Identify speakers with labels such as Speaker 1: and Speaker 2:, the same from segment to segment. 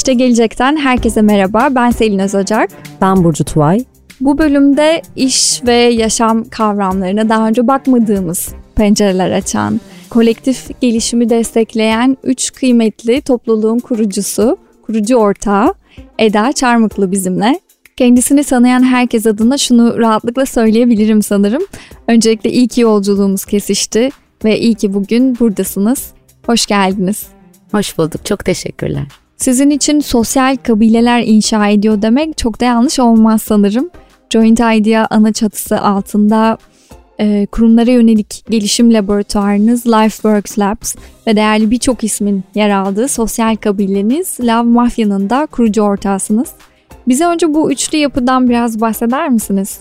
Speaker 1: İşte Gelecek'ten herkese merhaba. Ben Selin Özocak.
Speaker 2: Ben Burcu Tuvay.
Speaker 1: Bu bölümde iş ve yaşam kavramlarına daha önce bakmadığımız pencereler açan, kolektif gelişimi destekleyen üç kıymetli topluluğun kurucusu, kurucu ortağı Eda Çarmıklı bizimle. Kendisini tanıyan herkes adına şunu rahatlıkla söyleyebilirim sanırım. Öncelikle iyi ki yolculuğumuz kesişti ve iyi ki bugün buradasınız. Hoş geldiniz.
Speaker 2: Hoş bulduk. Çok teşekkürler.
Speaker 1: Sizin için sosyal kabileler inşa ediyor demek çok da yanlış olmaz sanırım. Joint Idea ana çatısı altında e, kurumlara yönelik gelişim laboratuvarınız LifeWorks Labs ve değerli birçok ismin yer aldığı sosyal kabileniz Love Mafya'nın da kurucu ortağısınız. Bize önce bu üçlü yapıdan biraz bahseder misiniz?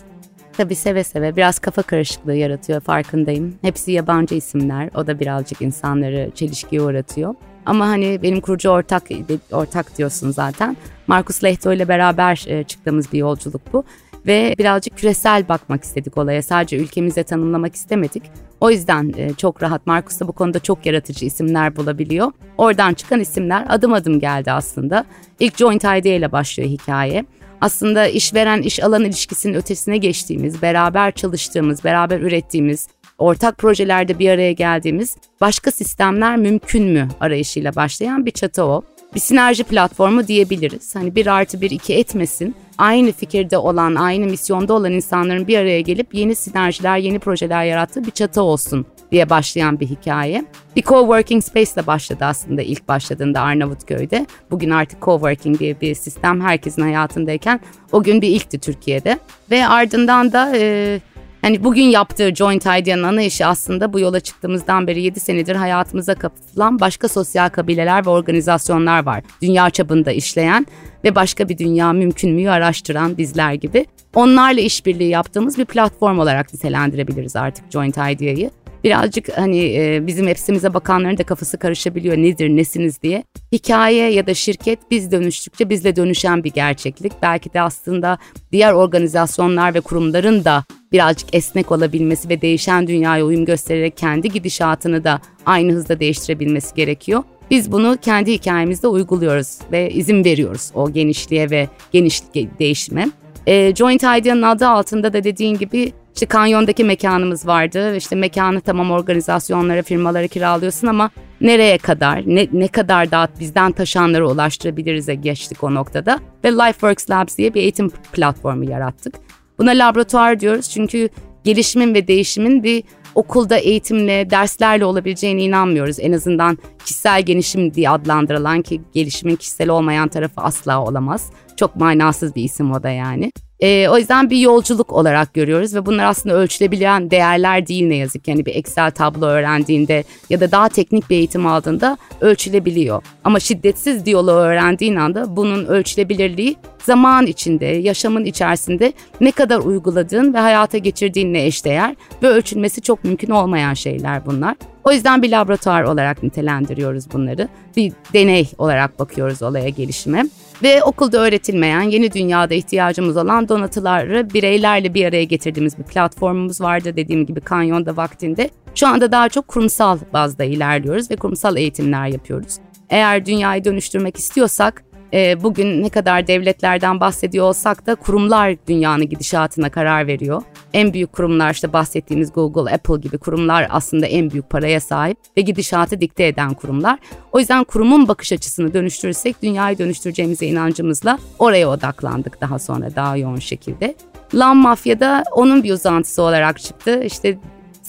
Speaker 2: Tabii seve seve biraz kafa karışıklığı yaratıyor farkındayım. Hepsi yabancı isimler. O da birazcık insanları çelişkiye uğratıyor. Ama hani benim kurucu ortak ortak diyorsun zaten. Markus Lehto ile beraber e, çıktığımız bir yolculuk bu ve birazcık küresel bakmak istedik olaya. Sadece ülkemize tanımlamak istemedik. O yüzden e, çok rahat Markus da bu konuda çok yaratıcı isimler bulabiliyor. Oradan çıkan isimler adım adım geldi aslında. İlk Joint Idea ile başlıyor hikaye. Aslında işveren iş alan ilişkisinin ötesine geçtiğimiz, beraber çalıştığımız, beraber ürettiğimiz, ortak projelerde bir araya geldiğimiz başka sistemler mümkün mü arayışıyla başlayan bir çatı o. Bir sinerji platformu diyebiliriz. Hani bir artı bir iki etmesin. Aynı fikirde olan, aynı misyonda olan insanların bir araya gelip yeni sinerjiler, yeni projeler yarattığı bir çatı olsun diye başlayan bir hikaye. Bir coworking space ile başladı aslında ilk başladığında Arnavutköy'de. Bugün artık coworking diye bir sistem herkesin hayatındayken o gün bir ilkti Türkiye'de. Ve ardından da e, Hani bugün yaptığı Joint Idea'nın ana işi aslında bu yola çıktığımızdan beri 7 senedir hayatımıza katılan başka sosyal kabileler ve organizasyonlar var. Dünya çapında işleyen ve başka bir dünya mümkün müyü araştıran bizler gibi. Onlarla işbirliği yaptığımız bir platform olarak nitelendirebiliriz artık Joint Idea'yı birazcık hani e, bizim hepsimize bakanların da kafası karışabiliyor nedir nesiniz diye. Hikaye ya da şirket biz dönüştükçe bizle dönüşen bir gerçeklik. Belki de aslında diğer organizasyonlar ve kurumların da birazcık esnek olabilmesi ve değişen dünyaya uyum göstererek kendi gidişatını da aynı hızda değiştirebilmesi gerekiyor. Biz bunu kendi hikayemizde uyguluyoruz ve izin veriyoruz o genişliğe ve genişlik değişime. E, Joint Idea'nın adı altında da dediğin gibi işte kanyondaki mekanımız vardı. İşte mekanı tamam organizasyonlara, firmalara kiralıyorsun ama nereye kadar, ne, ne kadar daha bizden taşanlara ulaştırabiliriz'e geçtik o noktada. Ve LifeWorks Labs diye bir eğitim platformu yarattık. Buna laboratuvar diyoruz çünkü gelişimin ve değişimin bir okulda eğitimle, derslerle olabileceğine inanmıyoruz. En azından kişisel gelişim diye adlandırılan ki gelişimin kişisel olmayan tarafı asla olamaz. Çok manasız bir isim o da yani. E, o yüzden bir yolculuk olarak görüyoruz ve bunlar aslında ölçülebilen değerler değil ne yazık ki. Yani bir Excel tablo öğrendiğinde ya da daha teknik bir eğitim aldığında ölçülebiliyor. Ama şiddetsiz diyaloğu öğrendiğin anda bunun ölçülebilirliği zaman içinde, yaşamın içerisinde ne kadar uyguladığın ve hayata geçirdiğinle eşdeğer ve ölçülmesi çok mümkün olmayan şeyler bunlar. O yüzden bir laboratuvar olarak nitelendiriyoruz bunları. Bir deney olarak bakıyoruz olaya gelişime. Ve okulda öğretilmeyen yeni dünyada ihtiyacımız olan donatıları bireylerle bir araya getirdiğimiz bir platformumuz vardı dediğim gibi Kanyon'da vaktinde. Şu anda daha çok kurumsal bazda ilerliyoruz ve kurumsal eğitimler yapıyoruz. Eğer dünyayı dönüştürmek istiyorsak e, bugün ne kadar devletlerden bahsediyor olsak da kurumlar dünyanın gidişatına karar veriyor. En büyük kurumlar işte bahsettiğimiz Google, Apple gibi kurumlar aslında en büyük paraya sahip ve gidişatı dikte eden kurumlar. O yüzden kurumun bakış açısını dönüştürürsek dünyayı dönüştüreceğimize inancımızla oraya odaklandık daha sonra daha yoğun şekilde. Lan Mafya'da onun bir uzantısı olarak çıktı. İşte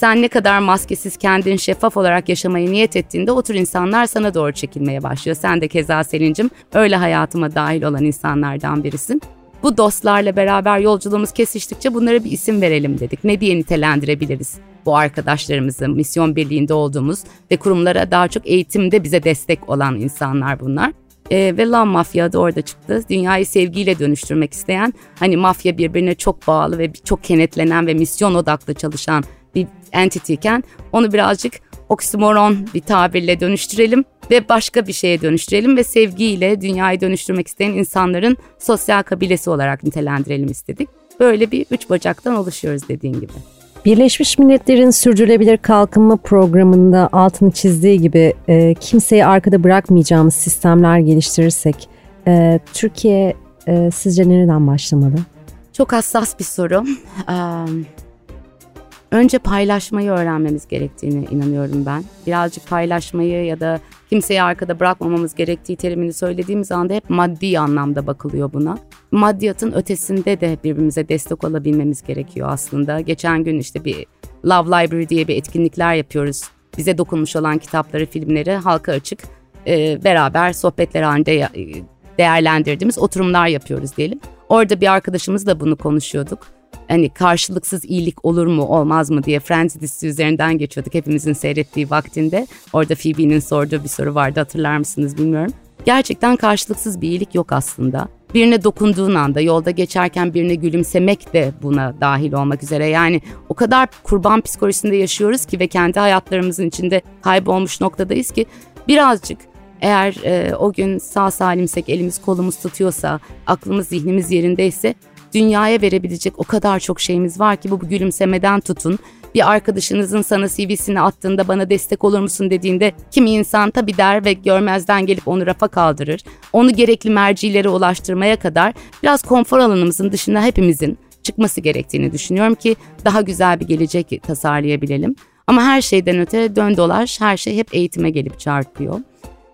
Speaker 2: sen ne kadar maskesiz kendin şeffaf olarak yaşamayı niyet ettiğinde o tür insanlar sana doğru çekilmeye başlıyor. Sen de keza Selin'cim öyle hayatıma dahil olan insanlardan birisin. Bu dostlarla beraber yolculuğumuz kesiştikçe bunlara bir isim verelim dedik. Ne diye nitelendirebiliriz bu arkadaşlarımızı, misyon birliğinde olduğumuz ve kurumlara daha çok eğitimde bize destek olan insanlar bunlar. E, ve Lan Mafya adı orada çıktı. Dünyayı sevgiyle dönüştürmek isteyen, hani mafya birbirine çok bağlı ve çok kenetlenen ve misyon odaklı çalışan entity iken onu birazcık oksimoron bir tabirle dönüştürelim ve başka bir şeye dönüştürelim ve sevgiyle dünyayı dönüştürmek isteyen insanların sosyal kabilesi olarak nitelendirelim istedik. Böyle bir üç bacaktan oluşuyoruz dediğin gibi.
Speaker 3: Birleşmiş Milletler'in Sürdürülebilir Kalkınma Programı'nda altını çizdiği gibi e, kimseyi arkada bırakmayacağımız sistemler geliştirirsek Ee, Türkiye e, sizce nereden başlamalı?
Speaker 2: Çok hassas bir soru. Ee, önce paylaşmayı öğrenmemiz gerektiğini inanıyorum ben. Birazcık paylaşmayı ya da kimseyi arkada bırakmamamız gerektiği terimini söylediğimiz anda hep maddi anlamda bakılıyor buna. Maddiyatın ötesinde de birbirimize destek olabilmemiz gerekiyor aslında. Geçen gün işte bir Love Library diye bir etkinlikler yapıyoruz. Bize dokunmuş olan kitapları, filmleri halka açık e, beraber sohbetler halinde değerlendirdiğimiz oturumlar yapıyoruz diyelim. Orada bir arkadaşımızla bunu konuşuyorduk. Hani karşılıksız iyilik olur mu olmaz mı diye Friends dizisi üzerinden geçiyorduk hepimizin seyrettiği vaktinde. Orada Phoebe'nin sorduğu bir soru vardı hatırlar mısınız bilmiyorum. Gerçekten karşılıksız bir iyilik yok aslında. Birine dokunduğun anda yolda geçerken birine gülümsemek de buna dahil olmak üzere. Yani o kadar kurban psikolojisinde yaşıyoruz ki ve kendi hayatlarımızın içinde kaybolmuş noktadayız ki birazcık eğer e, o gün sağ salimsek, elimiz kolumuz tutuyorsa, aklımız zihnimiz yerindeyse dünyaya verebilecek o kadar çok şeyimiz var ki bu, bu gülümsemeden tutun. Bir arkadaşınızın sana CV'sini attığında bana destek olur musun dediğinde kimi insan tabii der ve görmezden gelip onu rafa kaldırır. Onu gerekli mercilere ulaştırmaya kadar biraz konfor alanımızın dışında hepimizin çıkması gerektiğini düşünüyorum ki daha güzel bir gelecek tasarlayabilelim. Ama her şeyden öte dön dolaş her şey hep eğitime gelip çarpıyor.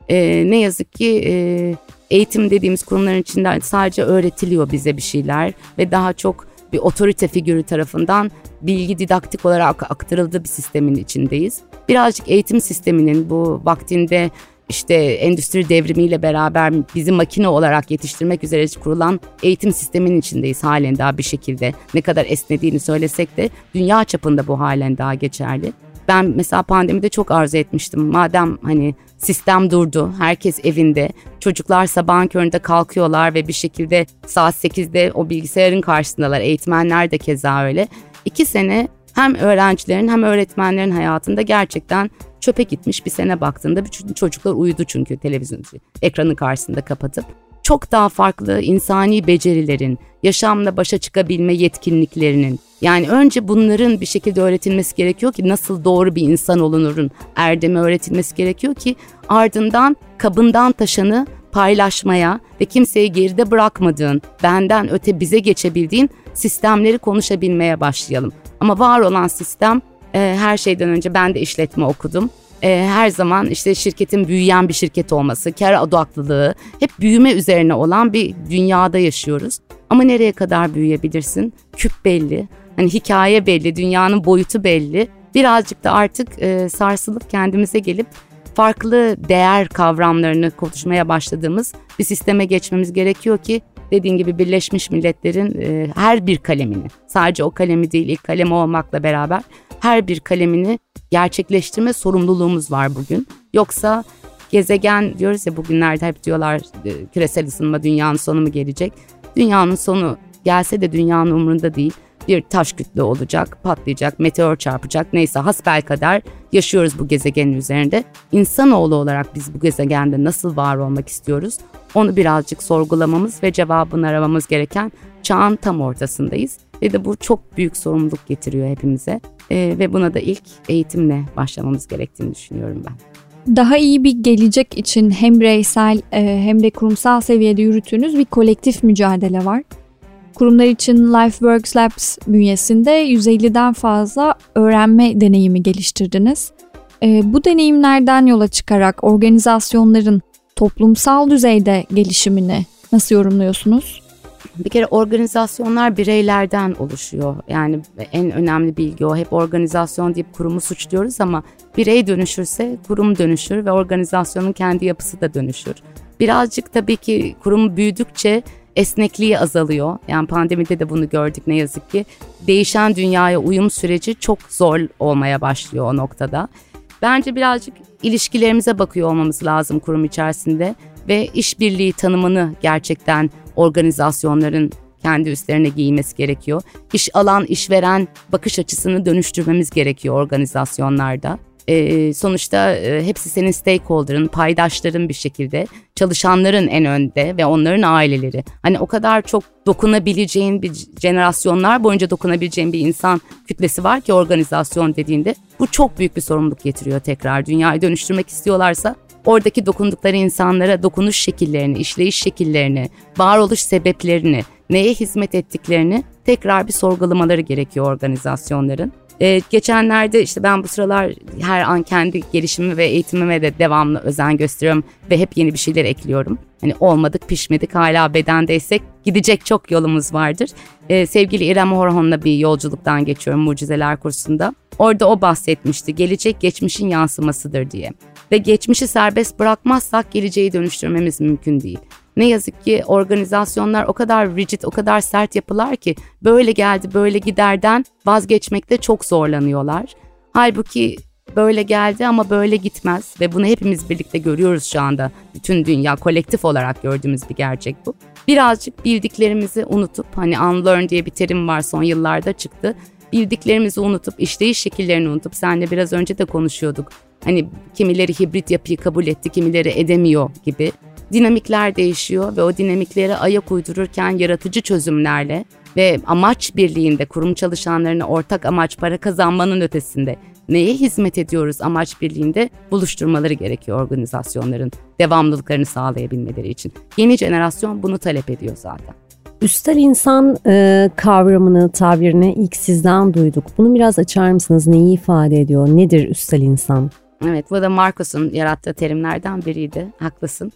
Speaker 2: Ee, ne yazık ki e, eğitim dediğimiz kurumların içinde sadece öğretiliyor bize bir şeyler ve daha çok bir otorite figürü tarafından bilgi didaktik olarak aktarıldığı bir sistemin içindeyiz. Birazcık eğitim sisteminin bu vaktinde işte endüstri devrimiyle beraber bizi makine olarak yetiştirmek üzere kurulan eğitim sisteminin içindeyiz halen daha bir şekilde. Ne kadar esnediğini söylesek de dünya çapında bu halen daha geçerli. Ben mesela pandemide çok arzu etmiştim. Madem hani sistem durdu, herkes evinde, çocuklar sabahın köründe kalkıyorlar ve bir şekilde saat 8'de o bilgisayarın karşısındalar. Eğitmenler de keza öyle. İki sene hem öğrencilerin hem öğretmenlerin hayatında gerçekten çöpe gitmiş bir sene baktığında bütün çocuklar uyudu çünkü televizyon ekranı karşısında kapatıp çok daha farklı insani becerilerin, yaşamla başa çıkabilme yetkinliklerinin yani önce bunların bir şekilde öğretilmesi gerekiyor ki nasıl doğru bir insan olunurun erdemi öğretilmesi gerekiyor ki ardından kabından taşanı paylaşmaya ve kimseyi geride bırakmadığın, benden öte bize geçebildiğin sistemleri konuşabilmeye başlayalım. Ama var olan sistem e, her şeyden önce ben de işletme okudum e, her zaman işte şirketin büyüyen bir şirket olması, kar odaklılığı hep büyüme üzerine olan bir dünyada yaşıyoruz. Ama nereye kadar büyüyebilirsin? Küp belli, hani hikaye belli, dünyanın boyutu belli. Birazcık da artık e, sarsılıp kendimize gelip farklı değer kavramlarını konuşmaya başladığımız bir sisteme geçmemiz gerekiyor ki dediğin gibi Birleşmiş Milletler'in e, her bir kalemini sadece o kalemi değil ilk kalemi olmakla beraber her bir kalemini gerçekleştirme sorumluluğumuz var bugün. Yoksa gezegen diyoruz ya bugünlerde hep diyorlar e, küresel ısınma dünyanın sonu mu gelecek? Dünyanın sonu gelse de dünyanın umurunda değil. Bir taş kütle olacak, patlayacak, meteor çarpacak neyse hasbel kadar yaşıyoruz bu gezegenin üzerinde. İnsanoğlu olarak biz bu gezegende nasıl var olmak istiyoruz? Onu birazcık sorgulamamız ve cevabını aramamız gereken çağın tam ortasındayız. Ve de bu çok büyük sorumluluk getiriyor hepimize. E, ve buna da ilk eğitimle başlamamız gerektiğini düşünüyorum ben.
Speaker 1: Daha iyi bir gelecek için hem bireysel e, hem de kurumsal seviyede yürüttüğünüz bir kolektif mücadele var. Kurumlar için LifeWorks Labs bünyesinde 150'den fazla öğrenme deneyimi geliştirdiniz. E, bu deneyimlerden yola çıkarak organizasyonların toplumsal düzeyde gelişimini nasıl yorumluyorsunuz?
Speaker 2: Bir kere organizasyonlar bireylerden oluşuyor. Yani en önemli bilgi o. Hep organizasyon deyip kurumu suçluyoruz ama birey dönüşürse kurum dönüşür ve organizasyonun kendi yapısı da dönüşür. Birazcık tabii ki kurum büyüdükçe esnekliği azalıyor. Yani pandemide de bunu gördük ne yazık ki. Değişen dünyaya uyum süreci çok zor olmaya başlıyor o noktada. Bence birazcık ilişkilerimize bakıyor olmamız lazım kurum içerisinde ve işbirliği tanımını gerçekten organizasyonların kendi üstlerine giymesi gerekiyor. İş alan, işveren bakış açısını dönüştürmemiz gerekiyor organizasyonlarda. Ee, sonuçta e, hepsi senin stakeholder'ın, paydaşların bir şekilde, çalışanların en önde ve onların aileleri. Hani o kadar çok dokunabileceğin bir jenerasyonlar boyunca dokunabileceğin bir insan kütlesi var ki organizasyon dediğinde bu çok büyük bir sorumluluk getiriyor tekrar. Dünyayı dönüştürmek istiyorlarsa oradaki dokundukları insanlara dokunuş şekillerini, işleyiş şekillerini, varoluş sebeplerini, neye hizmet ettiklerini tekrar bir sorgulamaları gerekiyor organizasyonların. Ee, geçenlerde işte ben bu sıralar her an kendi gelişimimi ve eğitimime de devamlı özen gösteriyorum ve hep yeni bir şeyler ekliyorum. Hani olmadık pişmedik hala bedendeysek gidecek çok yolumuz vardır. Ee, sevgili İrem Orhon'la bir yolculuktan geçiyorum mucizeler kursunda. Orada o bahsetmişti gelecek geçmişin yansımasıdır diye. Ve geçmişi serbest bırakmazsak geleceği dönüştürmemiz mümkün değil. Ne yazık ki organizasyonlar o kadar rigid, o kadar sert yapılar ki böyle geldi, böyle giderden vazgeçmekte çok zorlanıyorlar. Halbuki böyle geldi ama böyle gitmez ve bunu hepimiz birlikte görüyoruz şu anda. Bütün dünya kolektif olarak gördüğümüz bir gerçek bu. Birazcık bildiklerimizi unutup hani unlearn diye bir terim var son yıllarda çıktı. Bildiklerimizi unutup işleyiş şekillerini unutup senle biraz önce de konuşuyorduk. Hani kimileri hibrit yapıyı kabul etti, kimileri edemiyor gibi dinamikler değişiyor ve o dinamiklere ayak uydururken yaratıcı çözümlerle ve amaç birliğinde kurum çalışanlarına ortak amaç para kazanmanın ötesinde neye hizmet ediyoruz amaç birliğinde buluşturmaları gerekiyor organizasyonların devamlılıklarını sağlayabilmeleri için. Yeni jenerasyon bunu talep ediyor zaten.
Speaker 3: Üstel insan e, kavramını, tabirini ilk sizden duyduk. Bunu biraz açar mısınız? Neyi ifade ediyor? Nedir üstel insan?
Speaker 2: Evet, bu da Marcus'un yarattığı terimlerden biriydi. Haklısın.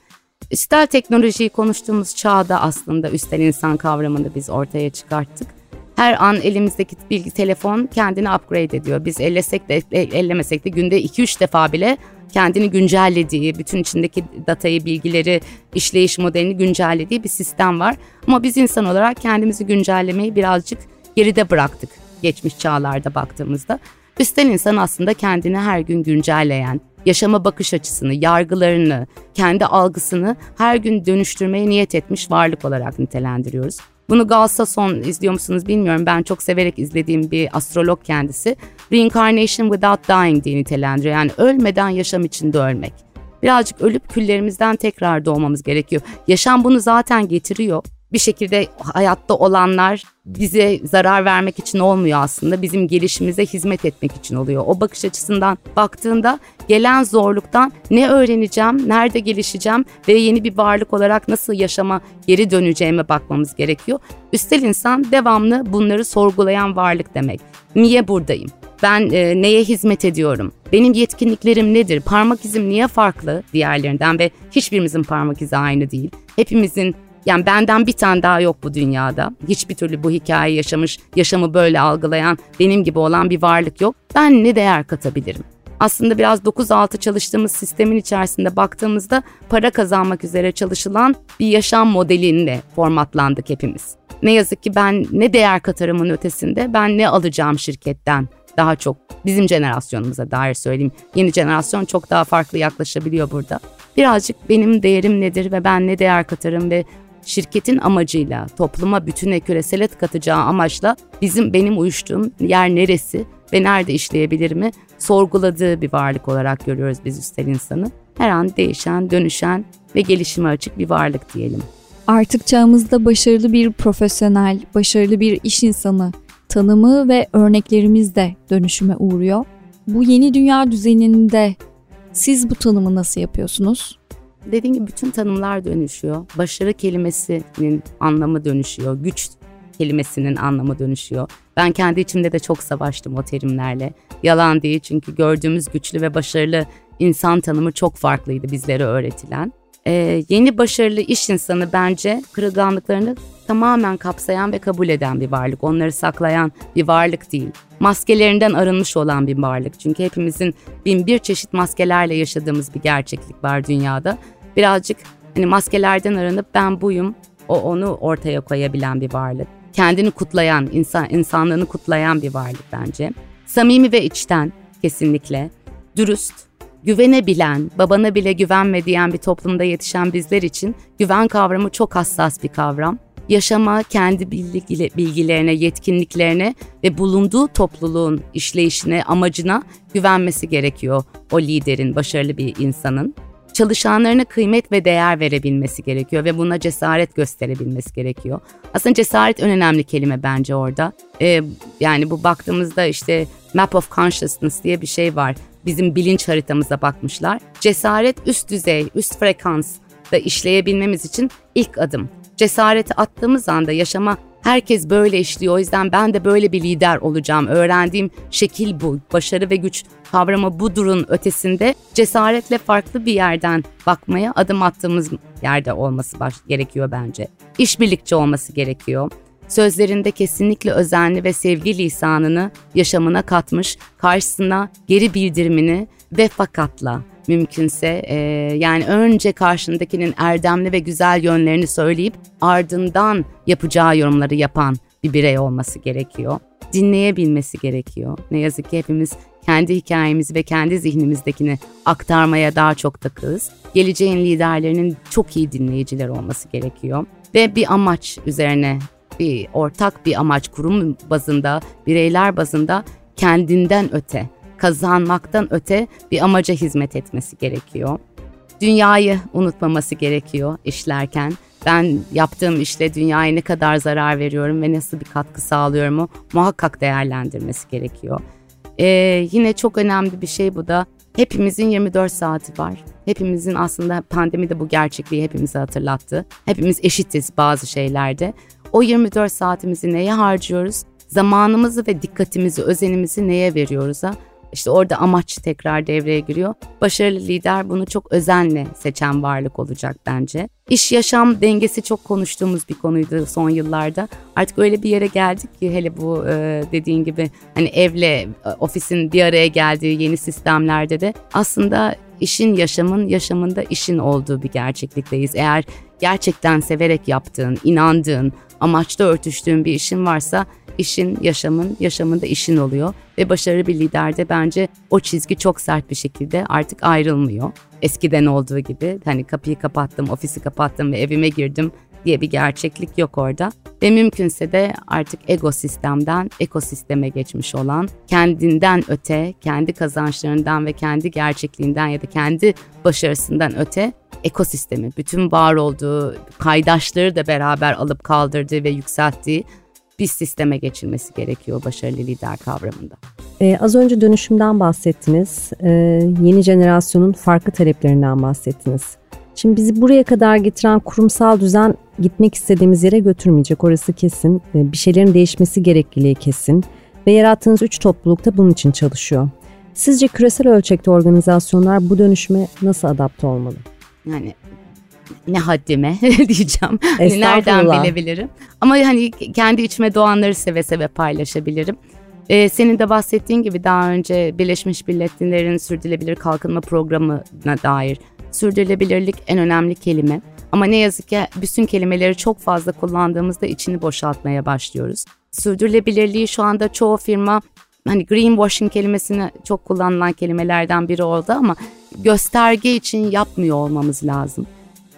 Speaker 2: Üstel teknolojiyi konuştuğumuz çağda aslında üstel insan kavramını biz ortaya çıkarttık. Her an elimizdeki bilgi telefon kendini upgrade ediyor. Biz ellesek de ellemesek de günde 2-3 defa bile kendini güncellediği, bütün içindeki datayı, bilgileri, işleyiş modelini güncellediği bir sistem var. Ama biz insan olarak kendimizi güncellemeyi birazcık geride bıraktık geçmiş çağlarda baktığımızda. Üstel insan aslında kendini her gün güncelleyen, yaşama bakış açısını, yargılarını, kendi algısını her gün dönüştürmeye niyet etmiş varlık olarak nitelendiriyoruz. Bunu Gal Sasson izliyor musunuz bilmiyorum. Ben çok severek izlediğim bir astrolog kendisi. Reincarnation without dying diye nitelendiriyor. Yani ölmeden yaşam içinde ölmek. Birazcık ölüp küllerimizden tekrar doğmamız gerekiyor. Yaşam bunu zaten getiriyor bir şekilde hayatta olanlar bize zarar vermek için olmuyor aslında. Bizim gelişimize hizmet etmek için oluyor. O bakış açısından baktığında gelen zorluktan ne öğreneceğim, nerede gelişeceğim ve yeni bir varlık olarak nasıl yaşama geri döneceğime bakmamız gerekiyor. Üstel insan devamlı bunları sorgulayan varlık demek. Niye buradayım? Ben e, neye hizmet ediyorum? Benim yetkinliklerim nedir? Parmak izim niye farklı diğerlerinden ve hiçbirimizin parmak izi aynı değil. Hepimizin yani benden bir tane daha yok bu dünyada. Hiçbir türlü bu hikayeyi yaşamış, yaşamı böyle algılayan, benim gibi olan bir varlık yok. Ben ne değer katabilirim? Aslında biraz 9-6 çalıştığımız sistemin içerisinde baktığımızda para kazanmak üzere çalışılan bir yaşam modelinle formatlandık hepimiz. Ne yazık ki ben ne değer katarımın ötesinde ben ne alacağım şirketten daha çok bizim jenerasyonumuza dair söyleyeyim. Yeni jenerasyon çok daha farklı yaklaşabiliyor burada. Birazcık benim değerim nedir ve ben ne değer katarım ve şirketin amacıyla, topluma bütüne küresele katacağı amaçla bizim benim uyuştuğum yer neresi ve nerede işleyebilir mi sorguladığı bir varlık olarak görüyoruz biz üstel insanı. Her an değişen, dönüşen ve gelişime açık bir varlık diyelim.
Speaker 1: Artık çağımızda başarılı bir profesyonel, başarılı bir iş insanı tanımı ve örneklerimiz de dönüşüme uğruyor. Bu yeni dünya düzeninde siz bu tanımı nasıl yapıyorsunuz?
Speaker 2: Dediğim gibi bütün tanımlar dönüşüyor. Başarı kelimesinin anlamı dönüşüyor. Güç kelimesinin anlamı dönüşüyor. Ben kendi içimde de çok savaştım o terimlerle. Yalan değil çünkü gördüğümüz güçlü ve başarılı insan tanımı çok farklıydı bizlere öğretilen. Ee, yeni başarılı iş insanı bence kırılganlıklarını tamamen kapsayan ve kabul eden bir varlık. Onları saklayan bir varlık değil. Maskelerinden arınmış olan bir varlık. Çünkü hepimizin bin bir çeşit maskelerle yaşadığımız bir gerçeklik var dünyada. Birazcık hani maskelerden arınıp ben buyum, o onu ortaya koyabilen bir varlık. Kendini kutlayan, insan insanlığını kutlayan bir varlık bence. Samimi ve içten kesinlikle. Dürüst, güvenebilen, babana bile güvenme diyen bir toplumda yetişen bizler için güven kavramı çok hassas bir kavram yaşama, kendi bilgilerine, yetkinliklerine ve bulunduğu topluluğun işleyişine, amacına güvenmesi gerekiyor o liderin, başarılı bir insanın. Çalışanlarına kıymet ve değer verebilmesi gerekiyor ve buna cesaret gösterebilmesi gerekiyor. Aslında cesaret en önemli kelime bence orada. Ee, yani bu baktığımızda işte Map of Consciousness diye bir şey var. bizim bilinç haritamıza bakmışlar. Cesaret üst düzey, üst frekans da işleyebilmemiz için ilk adım. Cesareti attığımız anda yaşama herkes böyle işliyor. O yüzden ben de böyle bir lider olacağım. Öğrendiğim şekil bu. Başarı ve güç kavramı bu durun ötesinde cesaretle farklı bir yerden bakmaya adım attığımız yerde olması baş gerekiyor bence. İşbirlikçi olması gerekiyor sözlerinde kesinlikle özenli ve sevgi lisanını yaşamına katmış, karşısına geri bildirimini ve fakatla mümkünse e, yani önce karşındakinin erdemli ve güzel yönlerini söyleyip ardından yapacağı yorumları yapan bir birey olması gerekiyor. Dinleyebilmesi gerekiyor. Ne yazık ki hepimiz kendi hikayemizi ve kendi zihnimizdekini aktarmaya daha çok takığız. Geleceğin liderlerinin çok iyi dinleyiciler olması gerekiyor ve bir amaç üzerine bir ortak bir amaç kurum bazında, bireyler bazında kendinden öte, kazanmaktan öte bir amaca hizmet etmesi gerekiyor. Dünyayı unutmaması gerekiyor işlerken. Ben yaptığım işle dünyaya ne kadar zarar veriyorum ve nasıl bir katkı sağlıyorum muhakkak değerlendirmesi gerekiyor. Ee, yine çok önemli bir şey bu da hepimizin 24 saati var. Hepimizin aslında pandemi de bu gerçekliği hepimize hatırlattı. Hepimiz eşitiz bazı şeylerde. O 24 saatimizi neye harcıyoruz? Zamanımızı ve dikkatimizi, özenimizi neye veriyoruz ha? İşte orada amaç tekrar devreye giriyor. Başarılı lider bunu çok özenle seçen varlık olacak bence. İş yaşam dengesi çok konuştuğumuz bir konuydu son yıllarda. Artık öyle bir yere geldik ki hele bu e, dediğin gibi hani evle e, ofisin bir araya geldiği yeni sistemlerde de aslında işin yaşamın yaşamında işin olduğu bir gerçeklikteyiz. Eğer gerçekten severek yaptığın, inandığın, amaçta örtüştüğün bir işin varsa işin yaşamın, yaşamında işin oluyor. Ve başarılı bir liderde bence o çizgi çok sert bir şekilde artık ayrılmıyor. Eskiden olduğu gibi hani kapıyı kapattım, ofisi kapattım ve evime girdim diye bir gerçeklik yok orada. Ve mümkünse de artık ego sistemden ekosisteme geçmiş olan kendinden öte, kendi kazançlarından ve kendi gerçekliğinden ya da kendi başarısından öte ekosistemi, bütün var olduğu kaydaşları da beraber alıp kaldırdığı ve yükselttiği bir sisteme geçilmesi gerekiyor başarılı lider kavramında.
Speaker 3: Ee, az önce dönüşümden bahsettiniz. Ee, yeni jenerasyonun farklı taleplerinden bahsettiniz. Şimdi bizi buraya kadar getiren kurumsal düzen gitmek istediğimiz yere götürmeyecek. Orası kesin. Ee, bir şeylerin değişmesi gerekliliği kesin. Ve yarattığınız üç toplulukta bunun için çalışıyor. Sizce küresel ölçekte organizasyonlar bu dönüşüme nasıl adapte olmalı?
Speaker 2: Yani ne haddime diyeceğim. Hani nereden bilebilirim? Ama hani kendi içime doğanları seve seve paylaşabilirim. Ee, senin de bahsettiğin gibi daha önce Birleşmiş Milletler'in sürdürülebilir kalkınma programına dair sürdürülebilirlik en önemli kelime. Ama ne yazık ki bütün kelimeleri çok fazla kullandığımızda içini boşaltmaya başlıyoruz. Sürdürülebilirliği şu anda çoğu firma hani greenwashing kelimesini çok kullanılan kelimelerden biri oldu ama gösterge için yapmıyor olmamız lazım.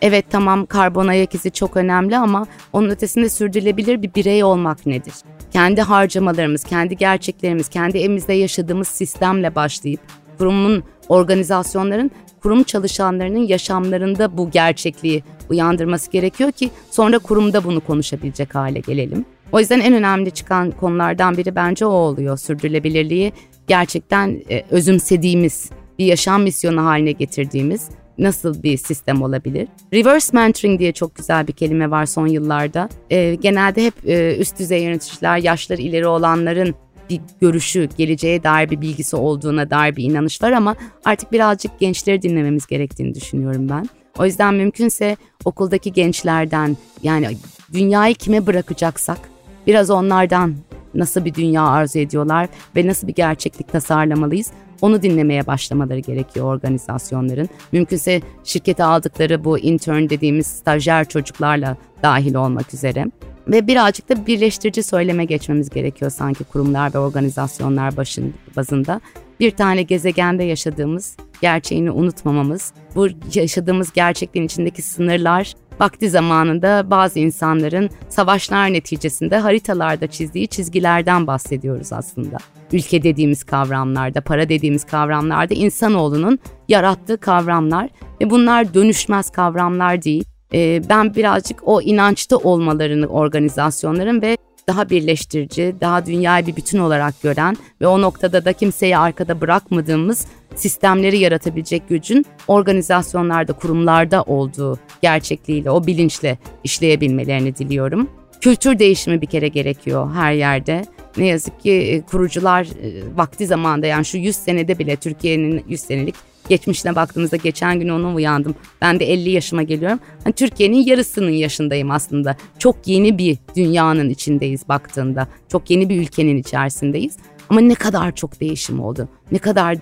Speaker 2: Evet tamam karbon ayak izi çok önemli ama onun ötesinde sürdürülebilir bir birey olmak nedir? Kendi harcamalarımız, kendi gerçeklerimiz, kendi evimizde yaşadığımız sistemle başlayıp kurumun, organizasyonların, kurum çalışanlarının yaşamlarında bu gerçekliği uyandırması gerekiyor ki sonra kurumda bunu konuşabilecek hale gelelim. O yüzden en önemli çıkan konulardan biri bence o oluyor. Sürdürülebilirliği gerçekten e, özümsediğimiz, bir yaşam misyonu haline getirdiğimiz nasıl bir sistem olabilir? Reverse mentoring diye çok güzel bir kelime var son yıllarda. E, genelde hep e, üst düzey yöneticiler, yaşları ileri olanların bir görüşü, geleceğe dair bir bilgisi olduğuna dair bir inanış var ama artık birazcık gençleri dinlememiz gerektiğini düşünüyorum ben. O yüzden mümkünse okuldaki gençlerden yani dünyayı kime bırakacaksak biraz onlardan nasıl bir dünya arzu ediyorlar ve nasıl bir gerçeklik tasarlamalıyız onu dinlemeye başlamaları gerekiyor organizasyonların. Mümkünse şirkete aldıkları bu intern dediğimiz stajyer çocuklarla dahil olmak üzere. Ve birazcık da birleştirici söyleme geçmemiz gerekiyor sanki kurumlar ve organizasyonlar başın, bazında. Bir tane gezegende yaşadığımız gerçeğini unutmamamız, bu yaşadığımız gerçekliğin içindeki sınırlar vakti zamanında bazı insanların savaşlar neticesinde haritalarda çizdiği çizgilerden bahsediyoruz aslında. Ülke dediğimiz kavramlarda, para dediğimiz kavramlarda insanoğlunun yarattığı kavramlar ve bunlar dönüşmez kavramlar değil. Ee, ben birazcık o inançta olmalarını organizasyonların ve daha birleştirici, daha dünyayı bir bütün olarak gören ve o noktada da kimseyi arkada bırakmadığımız sistemleri yaratabilecek gücün organizasyonlarda, kurumlarda olduğu gerçekliğiyle, o bilinçle işleyebilmelerini diliyorum. Kültür değişimi bir kere gerekiyor her yerde. Ne yazık ki e, kurucular e, vakti zamanda yani şu 100 senede bile Türkiye'nin 100 senelik geçmişine baktığımızda geçen gün onu uyandım. Ben de 50 yaşıma geliyorum. Hani Türkiye'nin yarısının yaşındayım aslında. Çok yeni bir dünyanın içindeyiz baktığında. Çok yeni bir ülkenin içerisindeyiz. Ama ne kadar çok değişim oldu. Ne kadar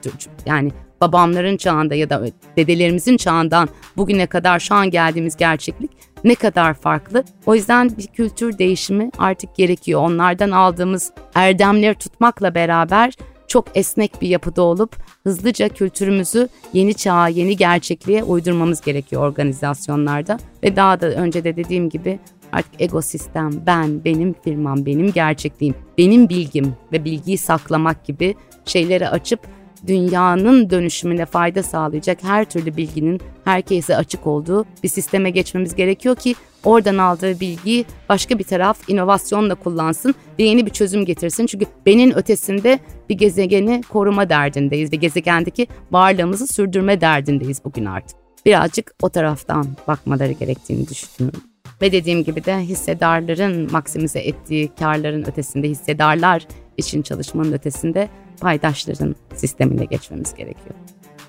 Speaker 2: yani babamların çağında ya da dedelerimizin çağından bugüne kadar şu an geldiğimiz gerçeklik ne kadar farklı. O yüzden bir kültür değişimi artık gerekiyor. Onlardan aldığımız erdemleri tutmakla beraber çok esnek bir yapıda olup hızlıca kültürümüzü yeni çağa, yeni gerçekliğe uydurmamız gerekiyor organizasyonlarda. Ve daha da önce de dediğim gibi artık ekosistem, ben, benim firmam, benim gerçekliğim, benim bilgim ve bilgiyi saklamak gibi şeyleri açıp dünyanın dönüşümüne fayda sağlayacak her türlü bilginin herkese açık olduğu bir sisteme geçmemiz gerekiyor ki oradan aldığı bilgiyi başka bir taraf inovasyonla kullansın ve yeni bir çözüm getirsin. Çünkü benim ötesinde bir gezegeni koruma derdindeyiz ve gezegendeki varlığımızı sürdürme derdindeyiz bugün artık. Birazcık o taraftan bakmaları gerektiğini düşünüyorum. Ve dediğim gibi de hissedarların maksimize ettiği karların ötesinde hissedarlar için çalışmanın ötesinde paydaşların sistemine geçmemiz gerekiyor.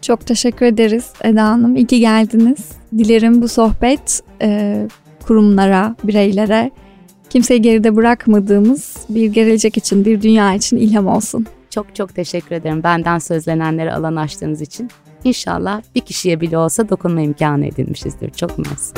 Speaker 1: Çok teşekkür ederiz Eda Hanım. İyi ki geldiniz. Dilerim bu sohbet e, kurumlara, bireylere kimseyi geride bırakmadığımız bir gelecek için, bir dünya için ilham olsun.
Speaker 2: Çok çok teşekkür ederim benden sözlenenlere alan açtığınız için. İnşallah bir kişiye bile olsa dokunma imkanı edinmişizdir. Çok mersi.